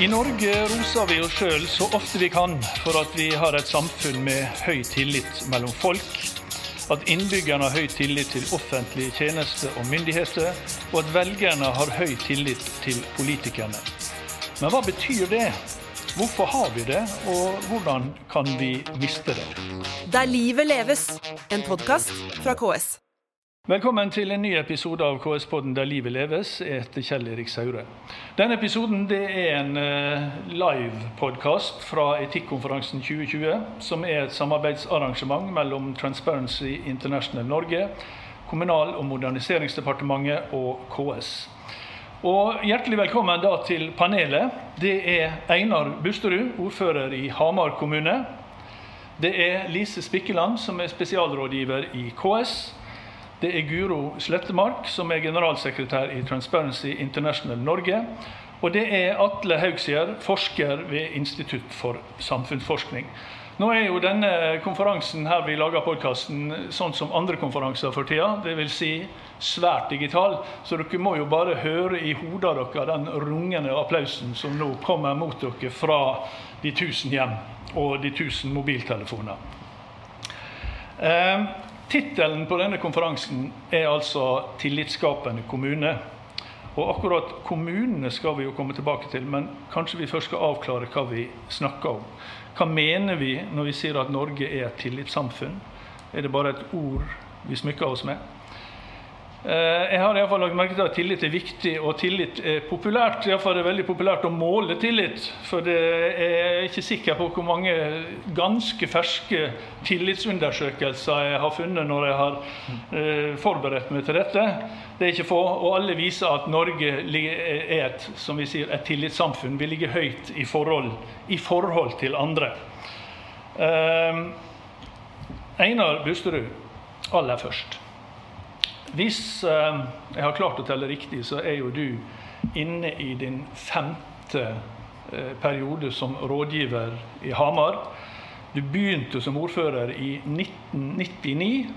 I Norge roser vi oss sjøl så ofte vi kan for at vi har et samfunn med høy tillit mellom folk. At innbyggerne har høy tillit til offentlige tjenester og myndigheter, og at velgerne har høy tillit til politikerne. Men hva betyr det? Hvorfor har vi det, og hvordan kan vi miste det? Der livet leves, en podkast fra KS. Velkommen til en ny episode av KS-podden Der livet leves. etter Kjell Erik Saure. Denne episoden er en uh, live-podkast fra Etikkonferansen 2020, som er et samarbeidsarrangement mellom Transparency International Norge, Kommunal- og moderniseringsdepartementet og KS. Og Hjertelig velkommen da til panelet. Det er Einar Busterud, ordfører i Hamar kommune. Det er Lise Spikkeland, som er spesialrådgiver i KS. Det er Guro Slettemark, som er generalsekretær i Transparency International Norge. Og det er Atle Haugsgjerd, forsker ved Institutt for samfunnsforskning. Nå er jo denne konferansen her vi lager podkasten, sånn som andre konferanser for tida. Dvs. Si svært digital. Så dere må jo bare høre i hodet deres den rungende applausen som nå kommer mot dere fra de tusen hjem og de tusen mobiltelefoner. Eh, Tittelen på denne konferansen er altså 'Tillitsskapende kommune'. Og akkurat kommunene skal vi jo komme tilbake til, men kanskje vi først skal avklare hva vi snakker om. Hva mener vi når vi sier at Norge er et tillitssamfunn? Er det bare et ord vi smykker oss med? Eh, jeg har i fall lagt merke til at tillit er viktig, og tillit er populært. Iallfall er det veldig populært å måle tillit. For jeg er ikke sikker på hvor mange ganske ferske tillitsundersøkelser jeg har funnet når jeg har eh, forberedt meg til dette. Det er ikke få, og alle viser at Norge er et, som vi sier, et tillitssamfunn. Vi ligger høyt i forhold, i forhold til andre. Eh, Einar Busterud, aller først. Hvis eh, jeg har klart å telle riktig, så er jo du inne i din femte eh, periode som rådgiver i Hamar. Du begynte som ordfører i 1999.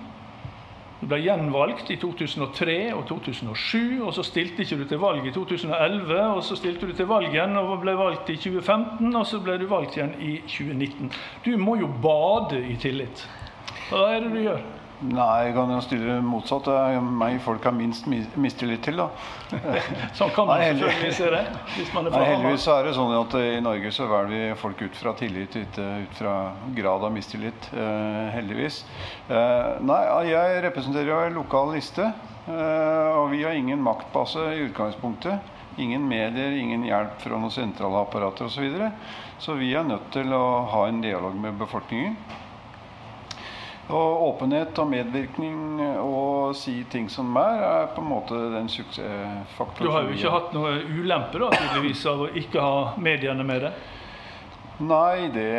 Du ble gjenvalgt i 2003 og 2007, og så stilte ikke du til valg i 2011. Og så stilte du til valg igjen og ble valgt i 2015, og så ble du valgt igjen i 2019. Du må jo bade i tillit. Hva er det du gjør? Nei, jeg kan jo stille motsatt. Det er meg folk har minst mistillit til. da. sånn kan man selvfølgelig se det. hvis man er Nei, Heldigvis er det sånn at i Norge så velger vi folk ut fra tillit, ikke ut fra grad av mistillit. Eh, heldigvis. Eh, nei, jeg representerer jo en lokal liste. Eh, og vi har ingen maktbase i utgangspunktet. Ingen medier, ingen hjelp fra noen sentrale apparater osv. Så, videre. så vi er nødt til å ha en dialog med befolkningen. Og åpenhet og medvirkning og si ting som er, er på en måte den suksessfaktoren. Du har jo ikke hatt noe ulempe da, tydeligvis av å ikke ha mediene med deg? Nei, det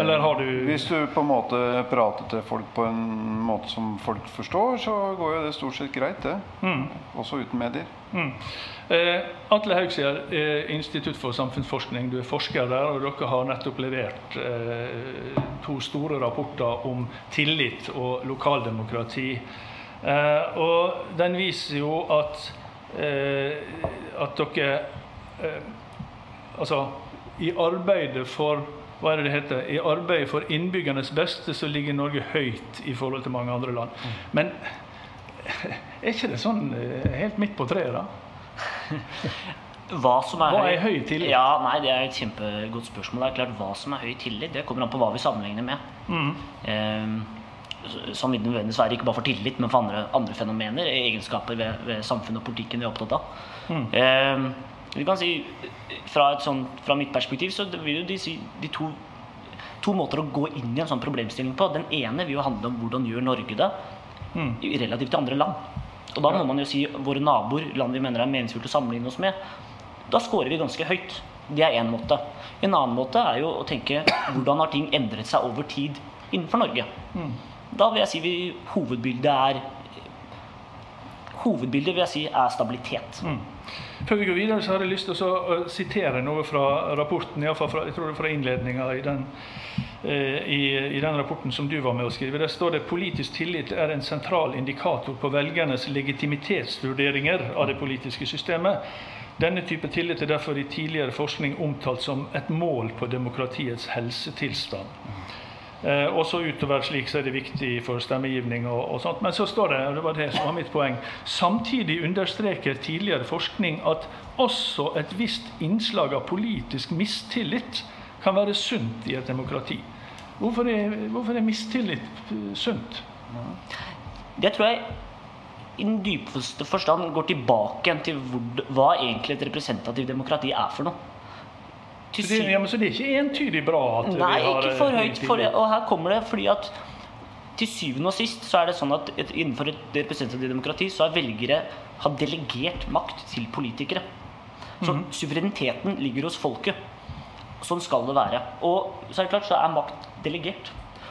Eller har du Hvis du på en måte prater til folk på en måte som folk forstår, så går jo det stort sett greit, det. Mm. Også uten medier. Mm. Eh, Atle Haugsgjerd, eh, Institutt for samfunnsforskning. Du er forsker der, og dere har nettopp levert eh, to store rapporter om tillit og lokaldemokrati. Eh, og den viser jo at, eh, at dere eh, Altså i arbeidet for hva er det det heter? I arbeidet for innbyggernes beste så ligger Norge høyt i forhold til mange andre land. Men er ikke det sånn eh, helt midt på treet, da? Hva som er, hva er høy tillit? Ja, nei, Det er et kjempegodt spørsmål. Det er klart, Hva som er høy tillit, det kommer an på hva vi sammenligner med. Mm. Eh, som vil nødvendigvis være ikke bare for tillit, men for andre, andre fenomener, egenskaper ved, ved samfunnet og politikken vi er opptatt av. Mm. Eh, vi kan si, fra, sånt, fra, mitt perspektiv så vil jo de si de to, to, måter å gå inn i en sånn problemstilling på. Den ene vil jo handle om hvordan gjør Norge det mm. relativt til andre land. Og da må man jo si våre naboer, land vi mener er meningsfullt å sammenligne oss med. Da scorer vi ganske høyt. Det er én måte. En annen måte er jo å tenke hvordan har ting endret seg over tid innenfor Norge. Mm. Da vil jeg si vi, hovedbildet er Hovedbildet vil jeg si er stabilitet. Mm. Før vi går videre, så har jeg lyst til å sitere noe fra rapporten, iallfall fra, jeg tror det fra innledninga i eh, i, i den rapporten som du var med å skrive. Der står det politisk tillit er en sentral indikator på velgernes legitimitetsvurderinger av det politiske systemet. Denne type tillit er derfor i tidligere forskning omtalt som et mål på demokratiets helsetilstand. Eh, også utover slik så er det viktig for stemmegivning og, og, sånt. Men så står det, og det var det som var mitt poeng, samtidig understreker tidligere forskning at også et visst innslag av politisk mistillit kan være sunt i et demokrati. Hvorfor er, hvorfor er mistillit eh, sunt? Det tror jeg i den dypeste forstand går tilbake til hvor, hva egentlig et representativt demokrati er for noe. Så det, ja, men så det er ikke entydig bra at Nei, vi har ikke for høyt. For, og her kommer det fordi at til syvende og sist så er det sånn at et, innenfor et representativt demokrati så har velgere har delegert makt til politikere. Så Mhm. suvereniteten ligger hos folket. Sånn skal det være. Og så er det klart så er makt delegert.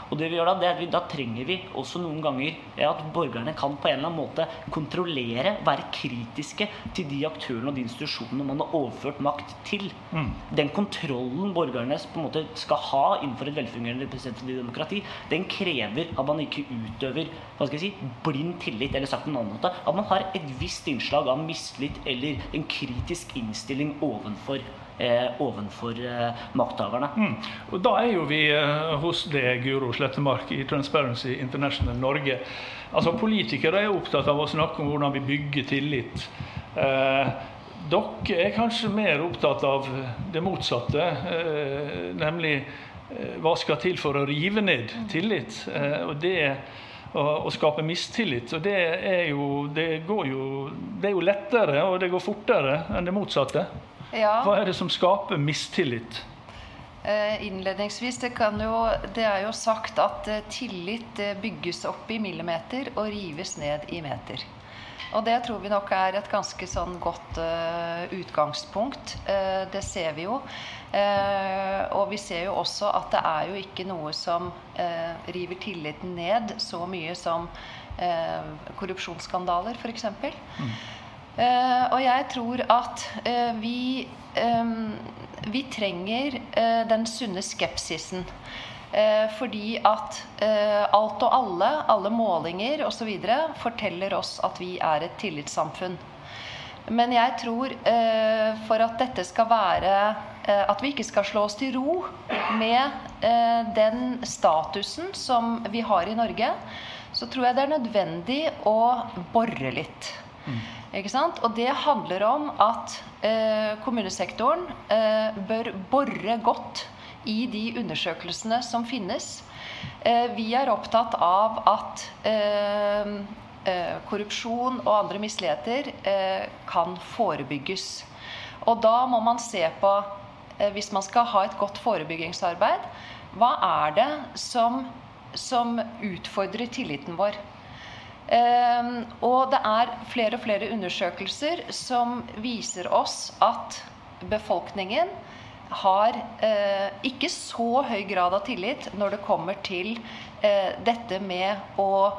Og det vi gjør Da det er at vi, da trenger vi også noen ganger at borgerne kan på en eller annen måte kontrollere, være kritiske til de aktørene og de institusjonene man har overført makt til. Mm. Den kontrollen borgerne på en måte skal ha innenfor et velfungerende representativt demokrati, den krever at man ikke utøver hva skal jeg si, blind tillit, eller sagt på en annen måte, at man har et visst innslag av mistillit eller en kritisk innstilling ovenfor ovenfor eh, makthaverne. Mm. Og Da er jo vi eh, hos deg, Guro Slettemark, i Transparency International Norge. Altså Politikere er opptatt av å snakke om hvordan vi bygger tillit. Eh, dere er kanskje mer opptatt av det motsatte, eh, nemlig eh, hva skal til for å rive ned tillit. Eh, og det å, å skape mistillit. Og det er jo det går jo Det er jo lettere, og det går fortere enn det motsatte. Ja, Hva er det som skaper mistillit? eh, innledningsvis, det, kan jo, det er jo sagt at eh, tillit eh, bygges opp i millimeter og rives ned i meter. Og det tror vi nok er et ganske sånn godt utgangspunkt. Det ser vi jo. Og vi ser jo også at det er jo ikke noe som river tilliten ned så mye som korrupsjonsskandaler, f.eks. Eh, og jeg tror at eh, vi, eh, vi trenger eh, den sunne skepsisen. Eh, fordi at eh, alt og alle, alle målinger osv. forteller oss at vi er et tillitssamfunn. Men jeg tror eh, for at dette skal være eh, At vi ikke skal slå oss til ro med eh, den statusen som vi har i Norge, så tror jeg det er nødvendig å bore litt. Sant? Og det handler om at eh, kommunesektoren eh, bør bore godt i de undersøkelsene som finnes. Eh, vi er opptatt av at eh, eh, korrupsjon og andre misligheter eh, kan forebygges. Og da må man se på, hvis man skal ha et godt forebyggingsarbeid, hva er det som, som utfordrer tilliten vår? Eh, og det er flere og flere undersøkelser som viser oss at befolkningen har eh, ikke så høy grad av tillit når det kommer til eh, dette med å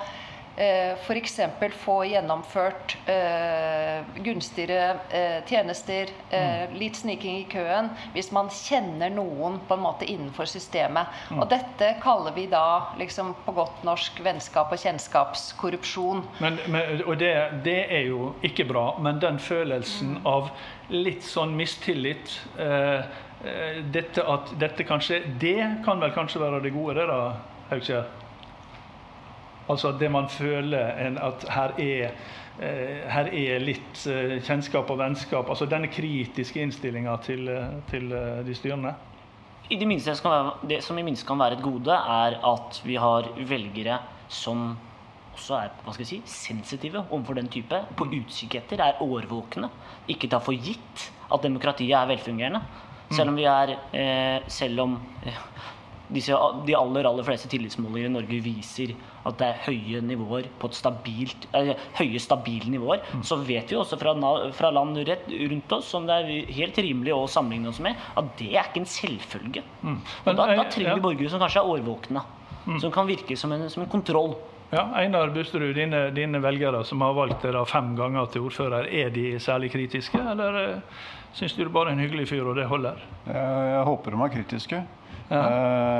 f.eks. få gjennomført eh, gunstigere eh, tjenester, eh, litt sniking i køen, hvis man kjenner noen på en måte innenfor systemet. Og dette kaller vi da liksom på godt norsk vennskap og kjennskapskorrupsjon. Men, men, og det, det er jo ikke bra, men den følelsen av litt sånn mistillit eh, eh, dette at dette kanskje Det kan vel kanskje være det gode, det da, Haugskjær? Altså det man føler en, at her er, eh, her er litt eh, kjennskap og vennskap. Altså denne kritiske innstillinga til, eh, til de styrende. I det, minste det som i minste kan være et gode, er at vi har velgere som også er hva skal jeg si, sensitive overfor den type. På utkikk etter, er årvåkne. Ikke tar for gitt at demokratiet er velfungerende. Selv om vi er eh, Selv om eh, disse, de aller aller fleste tillitsmålinger i Norge viser at det er høye nivåer på et stabilt, eh, høye stabile nivåer, så vet vi også fra, fra land rett, rundt oss som det er helt rimelig å sammenligne oss med, at det er ikke en selvfølge. Men, Og da, da trenger trenger ja. vi borgere som kanskje er årvåkne. Som kan virke som en, som en kontroll. Ja, Einar Busterud, dine, dine, velgere som har valgt deg fem ganger til ordfører, er de særlig kritiske, eller uh, syns du det bare er en hyggelig fyr, og det holder? Jeg, jeg håper de er kritiske. Ja.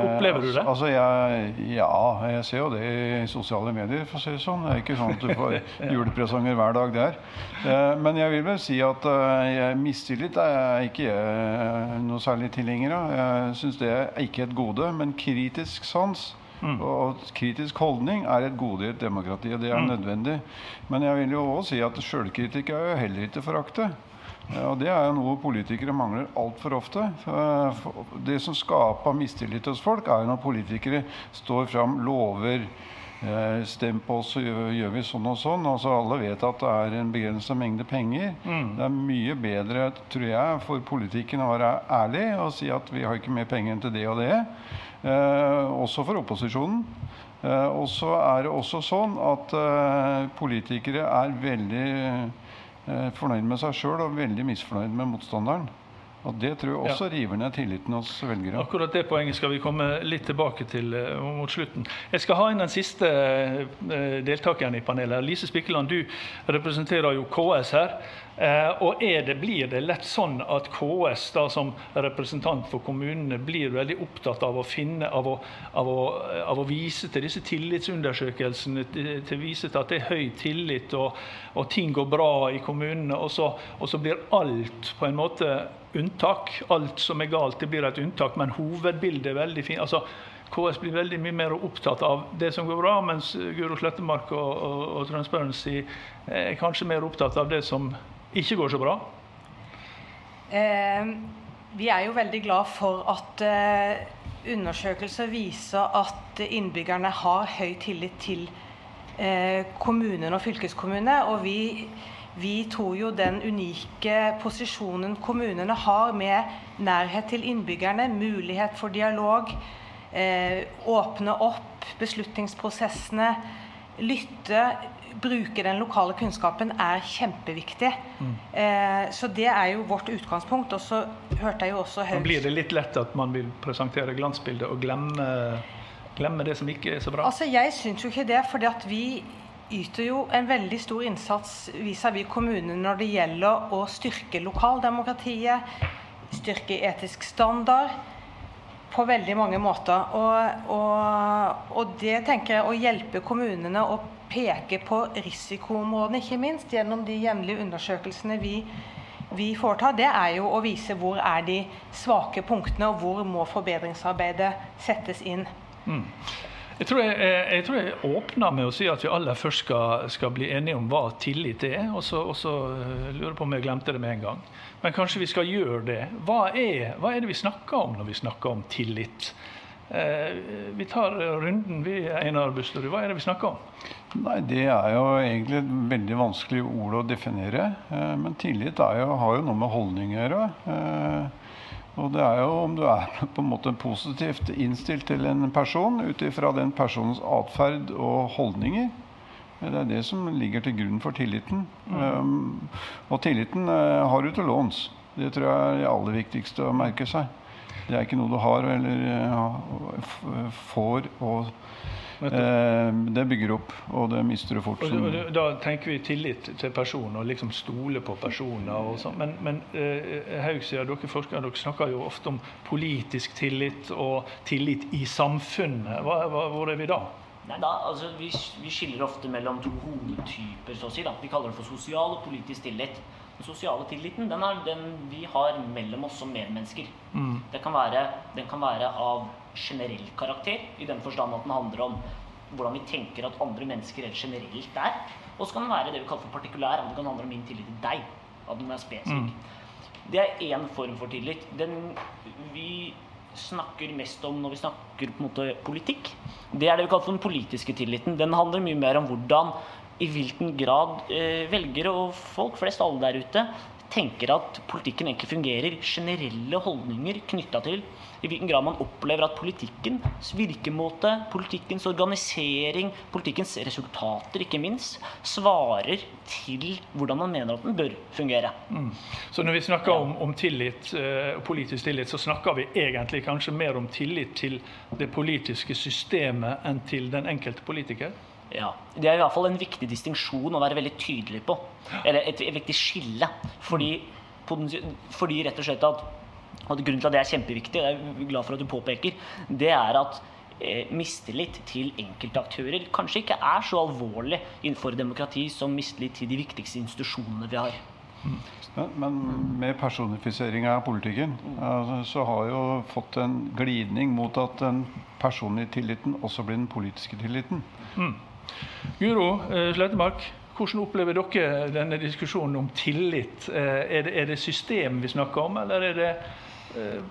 Opplever du det? Altså, jeg, ja, jeg ser jo det i sosiale medier, for å si det sånn. Det er ikke sånn at du får julepresanger hver dag der. Men jeg vil vel si at jeg mistillit er ikke jeg noe særlig tilhenger av. Jeg syns det er ikke et gode, men kritisk sans Mm. Og kritisk holdning er et gode i et demokrati, og det er mm. nødvendig. Men jeg vil jo òg si at sjølkritikk er jo heller ikke forakte. Og det er jo noe politikere mangler altfor ofte. Det som skaper mistillit hos folk, er når politikere står fram, lover eh, Stem på oss, så gjør vi sånn og sånn. Altså Alle vet at det er en begrensa mengde penger. Mm. Det er mye bedre tror jeg, for politikken å være ærlig og si at vi har ikke mer penger enn til det og det. Eh, også for opposisjonen. Eh, og så er det også sånn at eh, politikere er veldig fornøyd med seg sjøl og veldig misfornøyd med motstanderen. Og Det tror jeg også ja. river ned tilliten hos velgere. Akkurat det poenget skal vi komme litt tilbake til uh, mot slutten. Jeg skal ha inn den siste uh, deltakeren i panelet. Lise Spikkeland, du representerer jo KS her. Uh, og det, Blir det lett sånn at KS da, som representant for kommunene blir veldig opptatt av å finne, av å, av å, av å vise til disse tillitsundersøkelsene, til, til vise til at det er høy tillit og, og ting går bra i kommunene, og så, og så blir alt på en måte unntak. Alt som er galt, det blir et unntak, men hovedbildet er veldig fint. Altså, KS blir veldig mye mer opptatt av det som går bra, mens Guro Slettemark og, og, og Transparency er kanskje mer opptatt av det som ikke går så bra? Eh, vi er jo veldig glad for at eh, undersøkelser viser at innbyggerne har høy tillit til eh, kommunen og fylkeskommune. Og vi vi tror jo den unike posisjonen kommunene har med nærhet til innbyggerne, mulighet for dialog, eh, åpne opp beslutningsprosessene, lytte, bruke den lokale kunnskapen, er kjempeviktig. Mm. Eh, så det er jo vårt utgangspunkt. Og så hørte jeg jo også Høyres Blir det litt lett at man vil presentere glansbildet og glemme, glemme det som ikke er så bra? Altså, Jeg syns jo ikke det. fordi at vi yter jo en veldig stor innsats vis-à-vis -vis kommunene når det gjelder å styrke lokaldemokratiet, styrke etisk standard på veldig mange måter. Og, og, og, det tenker jeg å hjelpe kommunene å peke på risikoområdene, ikke minst gjennom de jevnlige undersøkelsene vi, vi foretar, det er jo å vise hvor er de svake punktene, og hvor må forbedringsarbeidet settes inn. Mm. Jeg tror jeg, jeg, tror jeg, åpner med å si at vi aller først skal, skal bli enige om hva tillit er. Og så, og så lurer lurer på om jeg glemte det med en gang. Men kanskje vi skal gjøre det. Hva er, hva er det vi snakker om når vi snakker om tillit? Eh, vi tar runden, vi, Einar Busterud. Hva er det vi snakker om? Nei, Det er jo egentlig et veldig vanskelig ord å definere. Eh, men tillit jo, har jo noe med holdning å gjøre. Eh, og det er jo om du er på en måte positivt innstilt til en person ut ifra den personens atferd og holdninger. Det er det som ligger til grunn for tilliten. Mm. Um, og tilliten uh, har du til låns. Det tror jeg er det aller viktigste å merke seg. Det er ikke noe du har eller uh, får og det bygger opp, og det mister du fort. Og da tenker vi tillit til personen, og liksom stole på personer. og sånn. Men, men eh, Haug sier dere forskere dere snakker jo ofte om politisk tillit og tillit i samfunnet. Hva, hva, hvor er vi da? Nei, da, altså, vi, vi, skiller ofte mellom to hovedtyper. så å si. Da. Vi kaller det for sosial og politisk tillit. Den sosiale tilliten den er den vi har mellom oss som medmennesker. Mm. Det kan være, den kan være av generell karakter, i den forstand at den handler om hvordan vi tenker at andre mennesker helt generelt er. Og så kan den være det vi kaller for partikulær, at det kan handle om min tillit til deg. At den er spesifikk. Mm. Det er én form for tillit. Den vi snakker mest om når vi snakker på en måte politikk, det er det vi kaller for den politiske tilliten. Den handler mye mer om hvordan, i hvilken grad eh, velgere og folk flest, alle der ute, tenker at politikken egentlig fungerer. Generelle holdninger knytta til i hvilken grad man opplever at politikkens virkemåte, politikkens organisering, politikkens resultater, ikke minst, svarer til hvordan man mener at den bør fungere. Mm. Så når vi snakker ja. om, om, tillit, eh, politisk tillit, så snakker vi egentlig kanskje mer om tillit til det politiske systemet enn til den enkelte politiker? Ja, Det er i hvert fall en viktig distinksjon å være veldig tydelig på. Eller et, et viktig skille. Fordi, fordi, rett og slett at, at Grunnen til at det er kjempeviktig, jeg er glad for at du påpeker, det er at eh, mistillit til enkeltaktører kanskje ikke er så alvorlig innenfor demokrati som mistillit til de viktigste institusjonene vi har. Men, men med personifisering av politikken altså, så har jo fått en glidning mot at den personlige tilliten også blir den politiske tilliten. Mm. Guro eh, Slettemark, hvordan opplever dere denne diskusjonen om tillit? Eh, er det, er det system vi snakker om, eller er det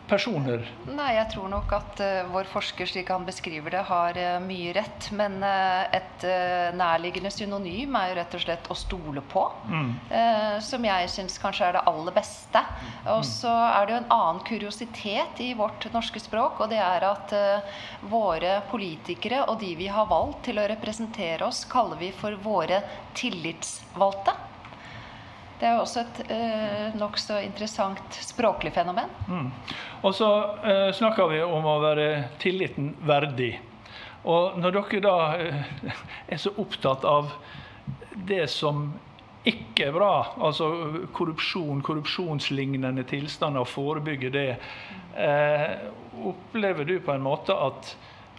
personer? Nei, jeg tror nok at uh, vår forsker, slik han beskriver det, har uh, mye rett. Men uh, et nærliggende synonym er jo rett og slett å stole på. Mm. som jeg syns kanskje er det aller beste. Og så er det jo en annen kuriositet i vårt norske språk, og det er at våre politikere og de vi har valgt til å representere oss, kaller vi for våre tillitsvalgte. Det er også et eh, nokså interessant språklig fenomen. Mm. Og så eh, snakker vi om å være tilliten verdig. Og når dere da eh, er så opptatt av det som ikke er bra, altså korrupsjon, korrupsjonslignende tilstander, og forebygge det, eh, opplever du på en måte at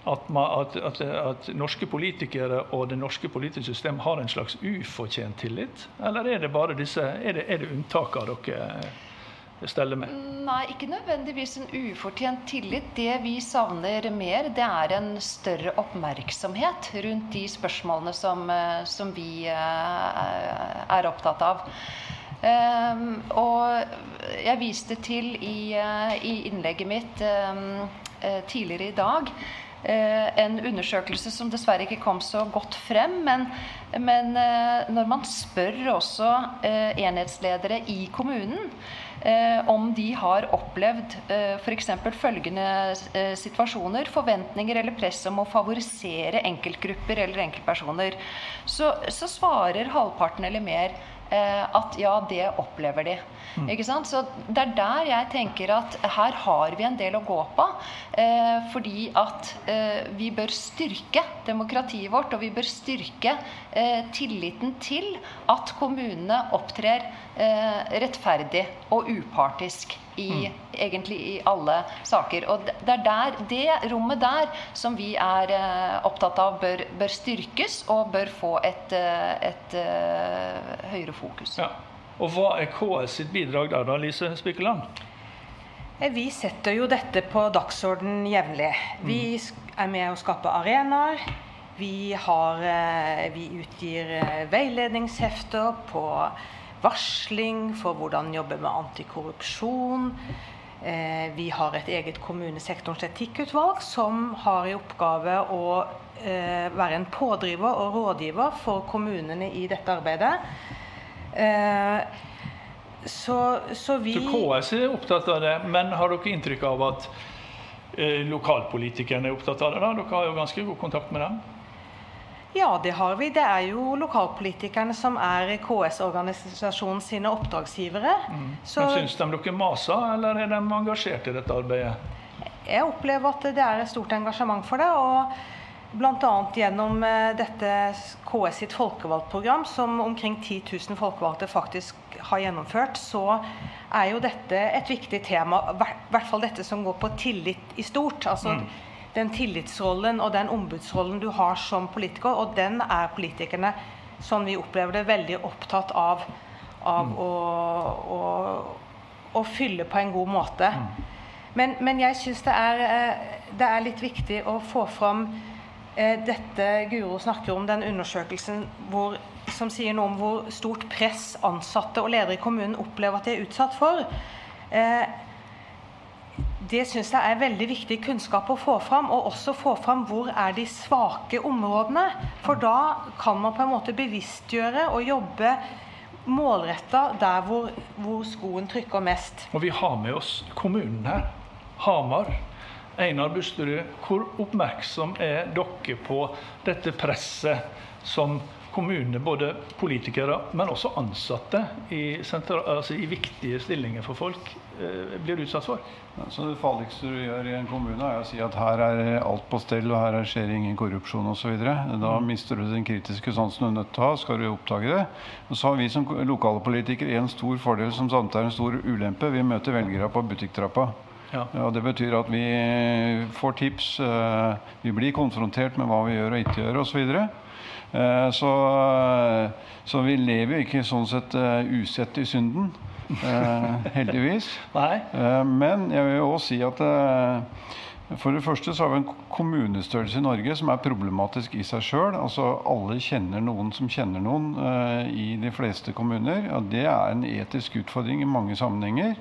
at, at, at, at, norske politikere og det norske politiske system har en slags ufortjent tillit? Eller er det bare disse, er det, det unntakene dere steller med? Nei, ikke nødvendigvis en ufortjent tillit. Det vi savner mer, det er en større oppmerksomhet rundt de spørsmålene som, som vi eh, er opptatt av. Um, og jeg viste til i, uh, i innlegget mitt um, tidligere i dag Eh, en undersøkelse som dessverre ikke kom så godt frem. Men, men eh, når man spør også eh, enhetsledere i kommunen om de har opplevd f.eks. følgende situasjoner, forventninger eller press om å favorisere enkeltgrupper eller enkeltpersoner, så, så svarer halvparten eller mer at ja, det opplever de. Mm. Ikke sant? Så det er der jeg tenker at her har vi en del å gå på. Eh, fordi at eh, vi bør styrke demokratiet vårt, og vi bør styrke eh, tilliten til at kommunene opptrer eh, rettferdig og upartisk. I, mm. egentlig i alle saker. Og det er der, det rommet der som vi er eh, opptatt av bør, bør, styrkes og bør få et, eh, et, et høyere fokus. Ja. Og hva er KS sitt bidrag der, da, Lise Spikeland? Eh, vi setter jo dette på dagsorden jevnlig. Vi mm. er med å skape arenaer. Vi, har, eh, vi utgir eh, veiledningshefter på varsling for hvordan jobbe med antikorrupsjon. Vi har et eget kommunesektorens etikkutvalg som har i oppgave å være en pådriver og rådgiver for kommunene i dette arbeidet. Eh, så, så, vi Så KS er opptatt av det, men har dere inntrykk av at eh, lokalpolitikerne er opptatt av det? da? Dere har jo ganske god kontakt med dem? Ja, det har vi. Det er jo lokalpolitikerne som er KS-organisasjonen sine oppdragsgivere. Mm. Så, men Syns de dere maser, eller er de engasjert i dette arbeidet? Jeg opplever at det er et stort engasjement for det. og Bl.a. gjennom eh, dette KS sitt folkevalgtprogram, som omkring 10 000 folkevalgte faktisk har gjennomført, så er jo dette et viktig tema. I hvert fall dette som går på tillit i stort. altså mm. Den tillitsrollen og den ombudsrollen du har som politiker, og den er politikerne, som vi opplever det, veldig opptatt av, av mm. å, å, å, fylle på en god måte. Mm. Men, men jeg syns det, eh, det, er litt viktig å få fram Eh, dette Guro snakker om, den undersøkelsen hvor, som sier noe om hvor stort press ansatte og ledere i kommunen opplever at de er utsatt for. Eh, det syns jeg er veldig viktig kunnskap å få fram, og også få fram hvor er de svake områdene. For da kan man på en måte bevisstgjøre og jobbe målretta der hvor, hvor skoen trykker mest. Og vi har med oss kommunen her. Hamar. Einar Busterud, hvor oppmerksom er dere på dette presset som kommunene, både politikere, men også ansatte i, sentral, altså i viktige stillinger for folk, eh, blir utsatt for. Ja, så Det farligste du gjør i en kommune, er å si at her er alt på stell, og her skjer ingen korrupsjon osv. Da mister du den kritiske sansen du er nødt til å ha, skal du oppdage det. Og så har vi som lokale politikere en stor fordel som samtidig er en stor ulempe. Vi møter velgere på butikktrappa. Ja. Ja, det betyr at vi får tips, eh, vi blir konfrontert med hva vi gjør og ikke gjør osv. Så. Eh, så vi lever jo ikke sånn sett eh, usett i synden, eh, heldigvis. Eh, Men jeg vil også si at eh, for det første så har vi en kommunestørrelse i Norge som er problematisk i seg sjøl. Altså alle kjenner noen som kjenner noen uh, i de fleste kommuner. Og det er en etisk utfordring i mange sammenhenger.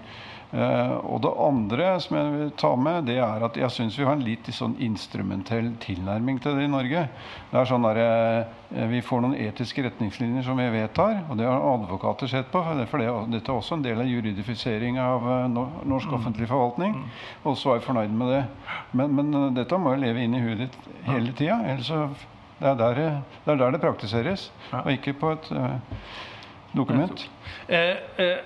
Eh, og det andre som jeg vil ta med, det er at jeg syns vi har en litt sånn instrumentell tilnærming til det i Norge. Det er sånn der, eh, Vi får noen etiske retningslinjer som vi vedtar, og det har advokater sett på. For det, dette er også en del av juridifisering av eh, norsk offentlig forvaltning. Og så er vi fornøyd med det. Men, men dette må jo leve inn i huet ditt hele tida. Ellers så det er, der, det- er der det praktiseres, og ikke på et dokument. Eh, eh,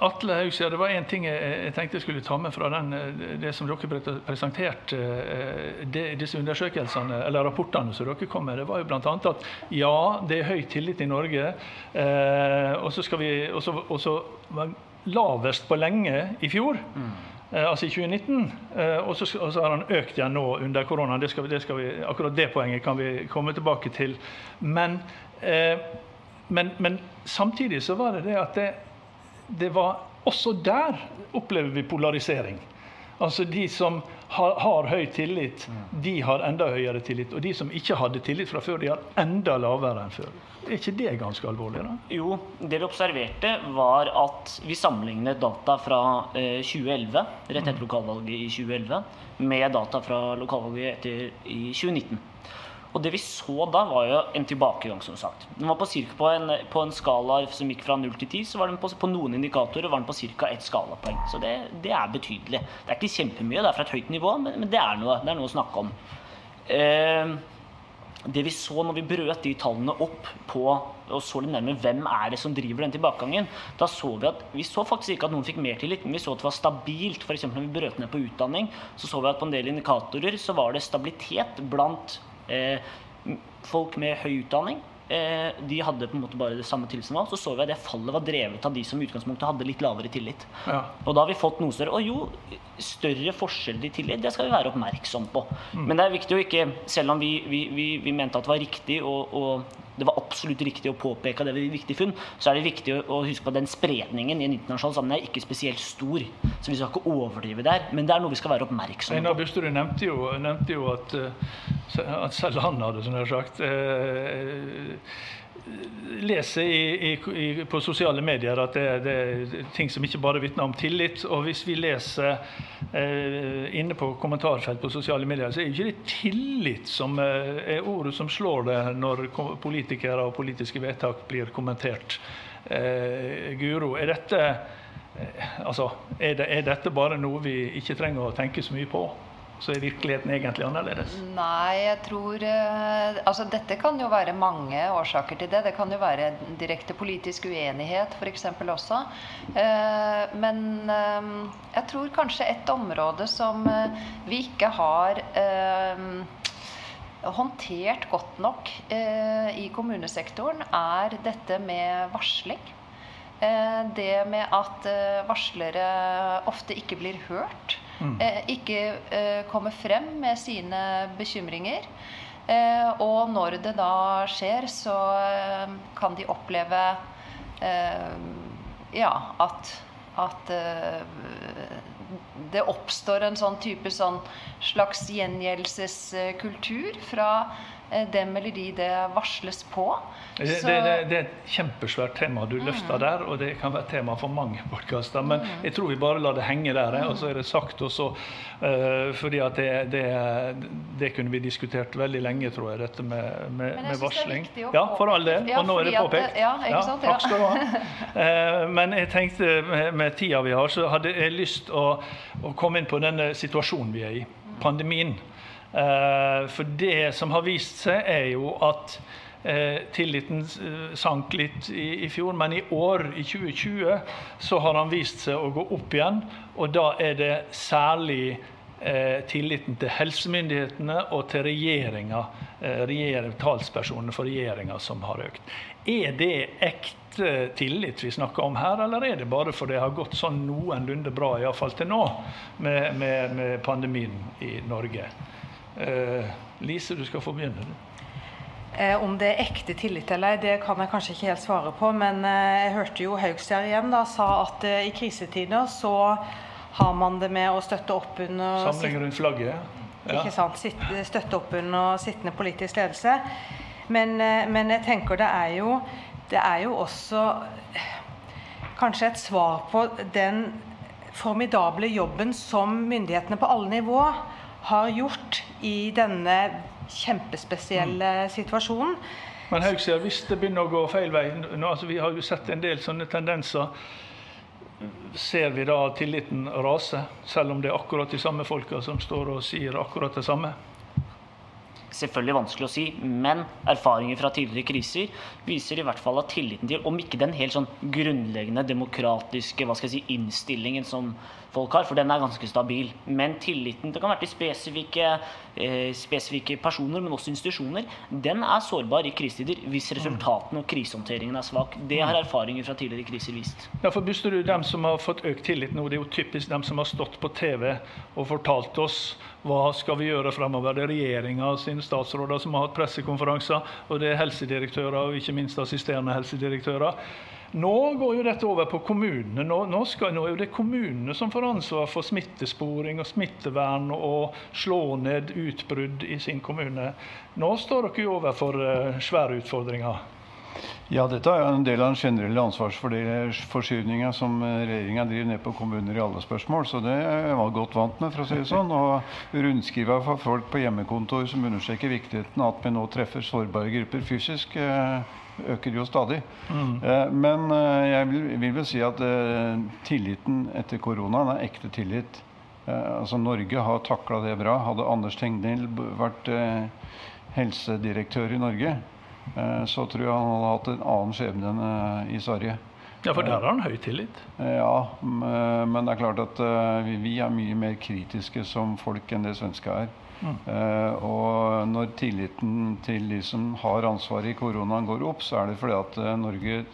Atle Haugsia, det var én ting jeg, tenkte jeg skulle ta med fra den, eh, det som dere pre- presenterte, eh, det, disse undersøkelsene, eller rapportene som dere kom med. Det var jo bl.a. at ja, det er høy tillit i Norge, eh, og så skal vi og så- var lavest på lenge i fjor. Mm. altså i 2019. Eh, og, så, og så har han økt igjen nå under koronaen. Det skal vi, det skal vi, akkurat det poenget kan vi komme tilbake til. Men, eh, men, men samtidig så var det det at det, det var også der opplever vi polarisering. Altså De som har, har høy tillit, de har enda høyere tillit. Og de som ikke hadde tillit fra før, de har enda lavere enn før. Er ikke det ganske alvorlig? da? Jo, det vi observerte var at vi sammenlignet data fra eh, 2011, rett etter lokalvalget i 2011, med data fra lokalvalget etter i 2019. Og det vi så da, var jo en tilbakegang, som sagt. Den var på, cirka på, en, på en skala som gikk fra 0 til 10, så var den på, på noen indikatorer var den på ca. ett skalapoeng. Så det, det er betydelig. Det er ikke kjempemye, det er fra et høyt nivå, men, men det, er noe, det er noe å snakke om. Eh, det vi så når vi brøt de tallene opp på og så litt nærmere hvem er det som driver den tilbakegangen, da så vi at vi så faktisk ikke at noen fikk mer tillit, men vi så at det var stabilt. F.eks. når vi brøt ned på utdanning, så så vi at på en del indikatorer så var det stabilitet blant folk med høy utdanning. Eh, de hadde på en måte bare det samme tillitsnivået. Så så vi at det fallet var drevet av de som i utgangspunktet hadde litt lavere tillit. Ja. Og da har vi fått noe større. Og jo, større forskjell i tillit, det skal vi være oppmerksom på. Men det er viktig å ikke, selv om vi, vi, vi, vi mente at det var riktig å, og det var absolutt riktig å påpeke det ved viktige funn, så er det viktig å, huske på at den spredningen i en internasjonal sammenheng er ikke spesielt stor. Så vi skal ikke overdrive der, men det er noe vi skal være oppmerksomme på. Busterud nevnte jo, nevnte jo at, eh, at selv han hadde som jeg har sagt eh, leser i, i, på sosiale medier at det, det er ting som ikke bare vitner om tillit. Og hvis vi leser eh, inne på kommentarfelt på sosiale medier, så er ikke det tillit som eh, er ordet som slår det når politikere og politiske vedtak blir kommentert. Eh, Guro, er dette, eh, altså, er, det, er dette bare noe vi ikke trenger å tenke så mye på? Så er virkeligheten egentlig annerledes? Nei, jeg tror eh, Altså, dette kan jo være mange årsaker til det. Det kan jo være direkte politisk uenighet f.eks. også. Eh, men eh, jeg tror kanskje et område som vi ikke har håndtert godt nok i kommunesektoren, er dette med varsling. Eh, det med at eh, varslere ofte ikke blir hørt. Eh, ikke kommer frem med sine bekymringer. Og når det da skjer, så kan de oppleve ja, at, at det oppstår en sånn type sånn slags gjengjeldelseskultur fra dem eller de det varsles på. Det, Så- det, det, det er et kjempesvært tema du løfter der, og det kan være tema for mange podkaster. Men jeg tror vi bare lar det henge der, eh, og så er det sagt også. eh, fordi at det, det, det kunne vi diskutert veldig lenge, tror jeg, dette med, med, med varsling. Ja, for all del. Og nå er det påpekt. ja. Takk skal du ha. Eh, Men jeg tenkte med, med tida vi har, så hadde jeg lyst å, å komme inn på denne situasjonen vi er i. Pandemien. Eh, For det som har vist seg, er jo at Eh, tilliten eh, sank litt i, fjor, men i år, i 2020, så har han vist seg å gå opp igjen. Og da er det særlig tilliten til helsemyndighetene og til regjeringa, eh, talspersonene for regjeringa, som har økt. Er det ekte tillit vi snakker om her, eller er det bare fordi det har gått sånn noenlunde bra, iallfall til nå, med, med, med, pandemien i Norge? Eh, Lise, du skal få begynne. Eh, om det er ekte tillit eller ei, det kan jeg kanskje ikke helt svare på. Men eh, jeg hørte jo Haugstjær igjen da, sa at eh, i krisetider så har man det med å støtte opp under Samling rundt flagget? Ja. Ikke sant. støtte opp under sittende politisk ledelse. Men, eh, men, jeg tenker det er jo Det er jo også kanskje et svar på den formidable jobben som myndighetene på alle nivå har gjort i denne kjempespesielle mm. situasjonen. Men Haugsia, hvis det begynner å gå feil vei nå, altså Vi har jo sett en del sånne tendenser. Ser vi da tilliten rase, selv om det er akkurat de samme folka som står og sier akkurat det samme? selvfølgelig vanskelig å si, men erfaringer fra tidligere kriser viser i hvert fall at tilliten til, om ikke den helt sånn grunnleggende demokratiske hva skal jeg si, innstillingen som folk har, for den er ganske stabil. Men tilliten det kan være til spesifikke, eh, spesifikke personer, men også institusjoner, den er sårbar i krisetider hvis resultatene og krisehåndteringen er svak. Det har erfaringer fra tidligere kriser vist. Ja, for Buster, du, dem som har fått økt tillit nå, det er jo typisk dem som har stått på TV og fortalt oss hva skal vi gjøre fremover. Det er regjeringa sine statsråder som har hatt pressekonferanser, og det er helsedirektører og ikke minst assisterende helsedirektører. Nå går jo dette over på kommunene. Nå, nå, skal, nå, er det kommunene som får ansvar for smittesporing og smittevern og slå ned utbrudd i sin kommune. Nå står dere jo overfor uh, svære utfordringer. Ja, dette er en del av den generelle ansvarsforskyvninga som regjeringa driver ned på kommuner i alle spørsmål. Så det er jeg godt vant med, for å si det sånn. Og rundskriva for folk på hjemmekontor som understreker viktigheten av at vi nå treffer sårbare grupper fysisk, eh, øker jo stadig. Mm. Eh, men eh, jeg vil, vil, vel si at eh, tilliten etter koronaen er ekte tillit. Altså Norge har takla det bra. Hadde Anders Tegnell vært helsedirektør i Norge, så tror jeg han hadde hatt en annen skjebne enn i Sverige. Ja, for der har han høy tillit? Ja, men det er klart at vi er mye mer kritiske som folk enn det svenske er. Uh, og når tilliten til de som har ansvaret i koronaen går opp, så er det fordi at uh, Norge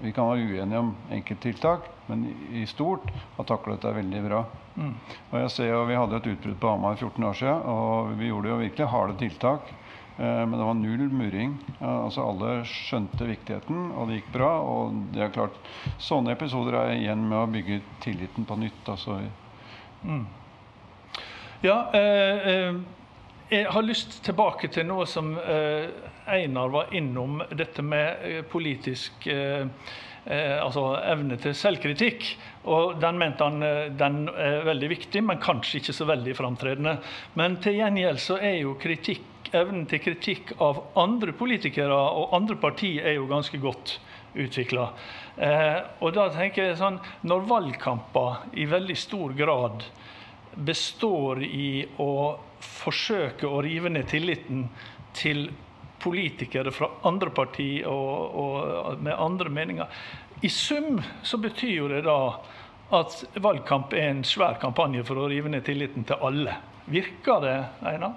Vi kan være uenige om enkelttiltak, men i, stort har taklet det veldig bra. Mm. Og jeg ser jo, Vi hadde et utbrudd på Hamar 14 år siden, og vi gjorde jo virkelig harde tiltak. Uh, men det var null muring. altså Alle skjønte viktigheten, og det gikk bra. Og det er klart, sånne episoder er igjen med å bygge tilliten på nytt. altså mm. Ja, eh, eh, jeg har lyst tilbake til noe som eh, Einar var innom, dette med politisk altså evne til selvkritikk. Og den mente han den er veldig viktig, men kanskje ikke så veldig framtredende. Men til gjengjeld så er jo kritikk, evnen til kritikk av andre politikere og andre partier er jo ganske godt utvikla. Og da tenker jeg sånn, Når valgkamper i veldig stor grad består i å forsøke å rive ned tilliten til politikere fra andre partier og, og, med andre meninger. I sum så betyr jo det da at valgkamp er en svær kampanje for å rive ned tilliten til alle. Virker det, Einar?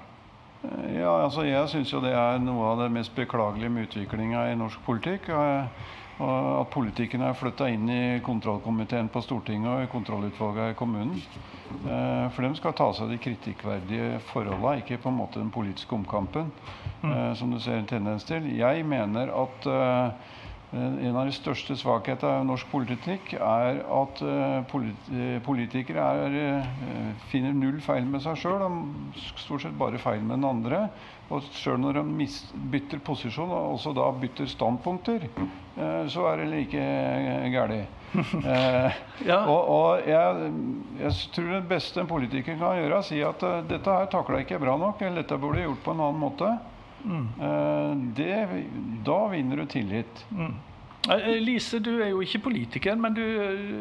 Ja, altså jeg syns jo det er noe av det mest beklagelige med utviklinga i norsk politikk. Og at politikerne er flytta inn i kontrollkomiteen på Stortinget og i kontrollutvalget i kommunen. Eh, for de skal ta seg de kritikkverdige forholda, ikke på en måte den politiske omkampen. Mm. Eh, som du ser en tendens til. Jeg mener at eh, en av de største svakhetene av norsk politikk er at politikere er, finner null feil med seg sjøl. Stort sett bare feil med den andre. Og sjøl når de bytter posisjon, og også da bytter standpunkter, eh, så er det like gæli. Eh, ja. Og, og jeg, jeg, tror det beste en politiker kan gjøre, er å si at dette her takla ikke bra nok, eller dette burde gjort på en annen måte. Mm. Det, da vinner du tillit. Mm. Eh, Lise, du er jo ikke politiker, men du,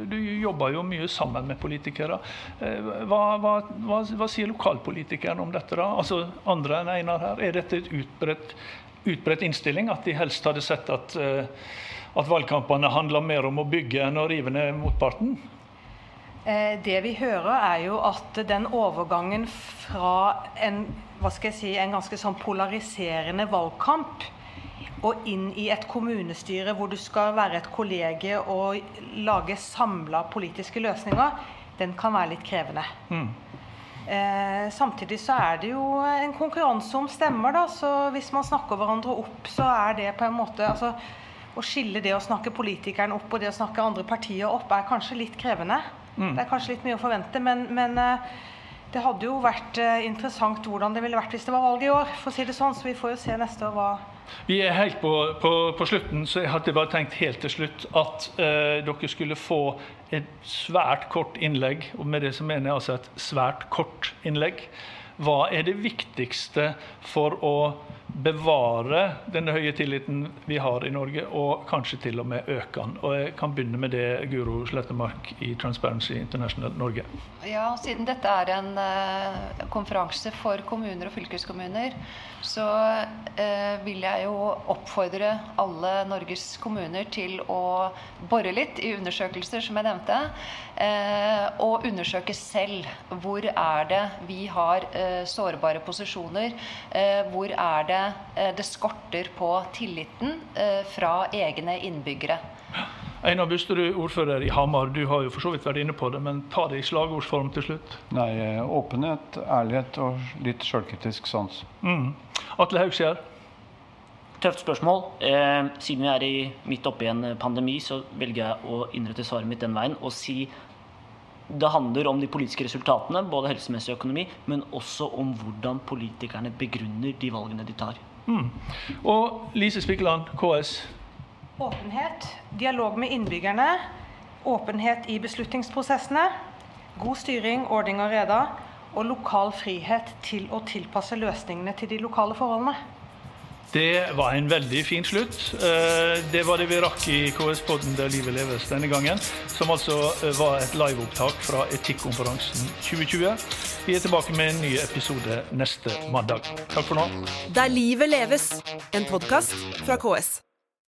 du jobber jo mye sammen med politikere. Eh, hva, hva, hva, hva sier lokalpolitikeren om dette, da? Altså andre enn Einar her. Er dette et utbredt utbredt innstilling at de helst hadde sett at, eh, at valgkampene handla mer om å bygge enn å rive ned motparten? Eh, det vi hører, er jo at den overgangen fra en, hva skal jeg si, en ganske sånn polariserende valgkamp og inn i et kommunestyre hvor du skal være et kollege og lage samla politiske løsninger, den kan være litt krevende. Mm. Eh, samtidig så er det jo en konkurranse om stemmer, da. Så hvis man snakker hverandre opp, så er det på en måte altså, Å skille det å snakke politikeren opp og det å snakke andre partier opp er kanskje litt krevende. Mm. Det er kanskje litt mye å forvente, men, men eh, det hadde jo vært eh, interessant hvordan det ville vært hvis det var valg i år. for å si det sånn, Så vi får jo se neste år hva Vi er helt på, på, på slutten, så jeg hadde bare tenkt helt til slutt at eh, dere skulle få et svært kort innlegg, og med det så mener jeg altså et svært kort innlegg. Hva er det viktigste for å bevare den høye tilliten vi har i Norge, og kanskje til og med øke den? Og jeg kan begynne med det, Guro Slettemark i Transparency International Norge. Ja, siden dette er en uh, konferanse for kommuner og fylkeskommuner, så uh, vil jeg jo oppfordre alle Norges kommuner til å bore litt i undersøkelser, som jeg nevnte, uh, og undersøke selv hvor er det vi har sårbare posisjoner, hvor er det det skorter på tilliten fra egne innbyggere. Einar Busterud, ordfører i Hamar, du har jo for så vidt vært inne på det, men ta det i slagordsform til slutt. Nei, åpenhet, ærlighet og litt sjølkritisk sans. Mm. Atle Haugskjær? Tøft spørsmål. Eh, siden vi er i, midt oppi en pandemi, så velger jeg å innrette svaret mitt den veien og si det handler om de politiske resultatene, både helsemessig og økonomi, men også om hvordan politikerne begrunner de valgene de tar. Mm. Og Lise Spikkeland, KS, Åpenhet, dialog med innbyggerne, åpenhet i beslutningsprosessene, god styring, ordning og reda, og lokal frihet til å tilpasse løsningene til de lokale forholdene. Det var en veldig fin slutt. Eh, det var det vi rakk i KS-podden Der livet leves denne gangen. Som altså eh, var et liveopptak fra Etikkonferansen 2020. Vi er tilbake med en ny episode neste mandag. Takk for nå. Der livet leves, en podkast fra KS.